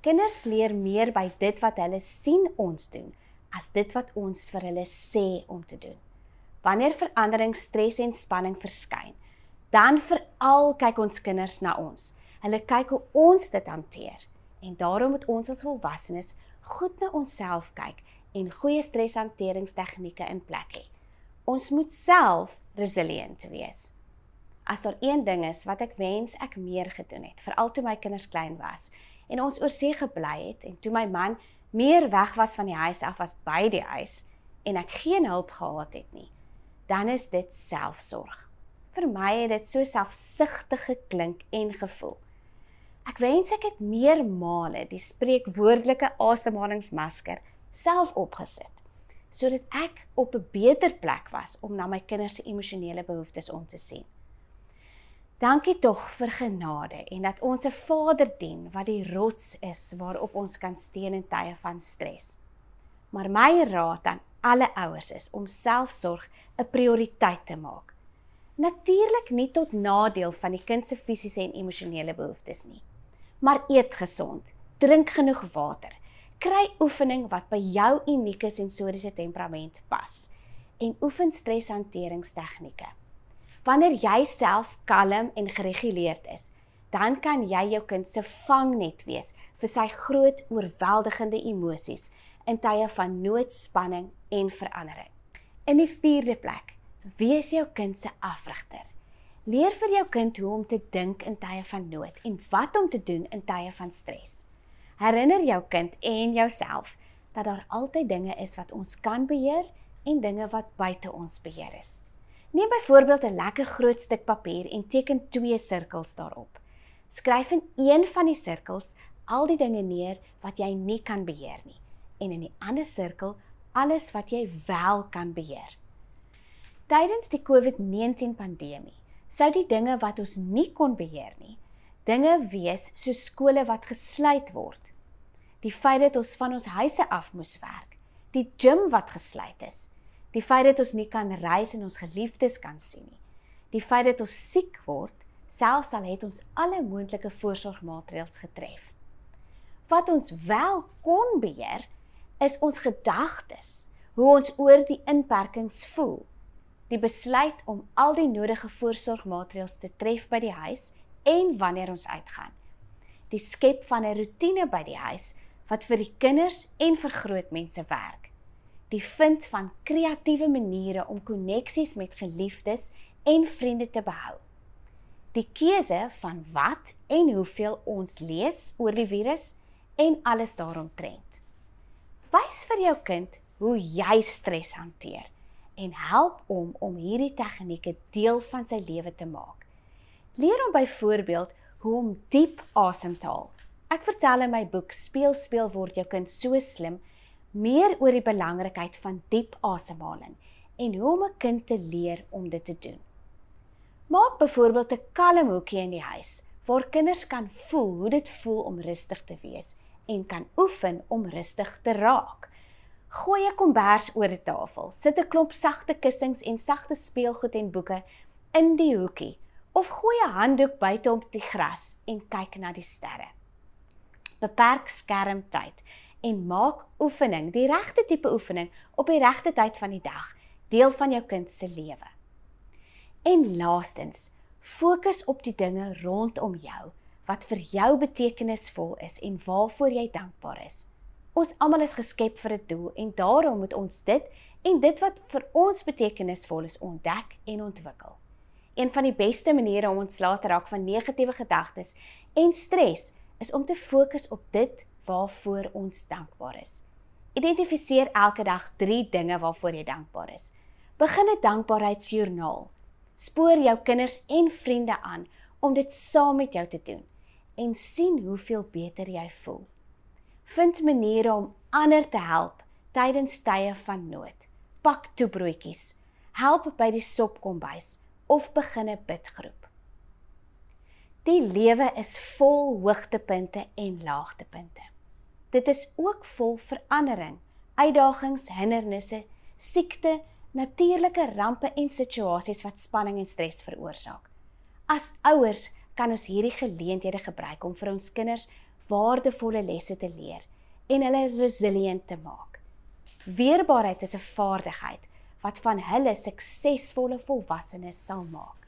Kinders leer meer by dit wat hulle sien ons doen as dit wat ons vir hulle sê om te doen. Wanneer verandering, stres en spanning verskyn, dan veral kyk ons kinders na ons. Hulle kyk hoe ons dit hanteer en daarom moet ons as volwassenes goed na onsself kyk en goeie streshanteringstegnieke in plek hê. Ons moet self resilient wees. As daar een ding is wat ek wens ek meer gedoen het, veral toe my kinders klein was, en ons oor see gebly het en toe my man meer weg was van die huis af as by die huis en ek geen hulp gehad het nie, dan is dit selfsorg. Vir my het dit so selfsugtig geklink en gevoel. Ek wens ek het meer male die spreekwoordelike asemhalingsmasker self opgesit sodat ek op 'n beter plek was om na my kinders se emosionele behoeftes om te sien. Dankie tog vir genade en dat ons 'n Vader dien wat die rots is waarop ons kan steun in tye van stres. Maar my raad aan alle ouers is om selfsorg 'n prioriteit te maak. Natuurlik nie tot nadeel van die kind se fisiese en emosionele behoeftes nie. Maar eet gesond, drink genoeg water, kry oefening wat by jou unieke sensoriese temperament pas en oefen streshanteringstegnieke. Wanneer jy self kalm en gereguleerd is, dan kan jy jou kind se vangnet wees vir sy groot oorweldigende emosies in tye van noodspanning en verandering. In die vierde plek, wees jou kind se afrigter. Leer vir jou kind hoe om te dink in tye van nood en wat om te doen in tye van stres. Herinner jou kind en jouself dat daar altyd dinge is wat ons kan beheer en dinge wat buite ons beheer is. Neem byvoorbeeld 'n lekker groot stuk papier en teken twee sirkels daarop. Skryf in een van die sirkels al die dinge neer wat jy nie kan beheer nie en in die ander sirkel alles wat jy wel kan beheer. Tydens die COVID-19 pandemie sou die dinge wat ons nie kon beheer nie, dinge wees soos skole wat gesluit word. Die feit dat ons van ons huise af moes werk, die gim wat gesluit is, Die feit dat ons nie kan reis en ons geliefdes kan sien nie. Die feit dat ons siek word, selfs al het ons alle moontlike voorsorgmaatreëls getref. Wat ons wel kon beheer, is ons gedagtes, hoe ons oor die inperkings voel. Die besluit om al die nodige voorsorgmaatreëls te tref by die huis en wanneer ons uitgaan. Die skep van 'n rotine by die huis wat vir die kinders en vir groot mense werk die vind van kreatiewe maniere om koneksies met geliefdes en vriende te behou. Die keuse van wat en hoeveel ons lees oor die virus en alles daaromtrent. Wys vir jou kind hoe jy stres hanteer en help hom om hierdie tegnieke deel van sy lewe te maak. Leer hom byvoorbeeld hoe om diep asem te haal. Ek vertel in my boek Speel speel word jou kind so slim meer oor die belangrikheid van diep asemhaling en hoe om 'n kind te leer om dit te doen. Maak byvoorbeeld 'n kalm hoekie in die huis waar kinders kan voel hoe dit voel om rustig te wees en kan oefen om rustig te raak. Gooi 'n kombers oor die tafel, sit 'n klomp sagte kussings en sagte speelgoed en boeke in die hoekie of gooi 'n handdoek buite op die gras en kyk na die sterre. Beperk skermtyd en maak oefening, die regte tipe oefening op die regte tyd van die dag, deel van jou kind se lewe. En laastens, fokus op die dinge rondom jou wat vir jou betekenisvol is en waarvoor jy dankbaar is. Ons almal is geskep vir 'n doel en daarom moet ons dit en dit wat vir ons betekenisvol is ontdek en ontwikkel. Een van die beste maniere om ontslae te raak van negatiewe gedagtes en stres is om te fokus op dit waarvoor ons dankbaar is. Identifiseer elke dag 3 dinge waarvoor jy dankbaar is. Begin 'n dankbaarheidsjoernaal. Spoor jou kinders en vriende aan om dit saam met jou te doen en sien hoeveel beter jy voel. Vind maniere om ander te help tydens tye van nood. Pak toebroodjies. Help by die sopkombuis of begin 'n bidgroep. Die lewe is vol hoogtepunte en laagtepunte. Dit is ook vol verandering, uitdagings, hindernisse, siekte, natuurlike rampe en situasies wat spanning en stres veroorsaak. As ouers kan ons hierdie geleenthede gebruik om vir ons kinders waardevolle lesse te leer en hulle resilient te maak. Weerbaarheid is 'n vaardigheid wat van hulle suksesvolle volwassenes sal maak.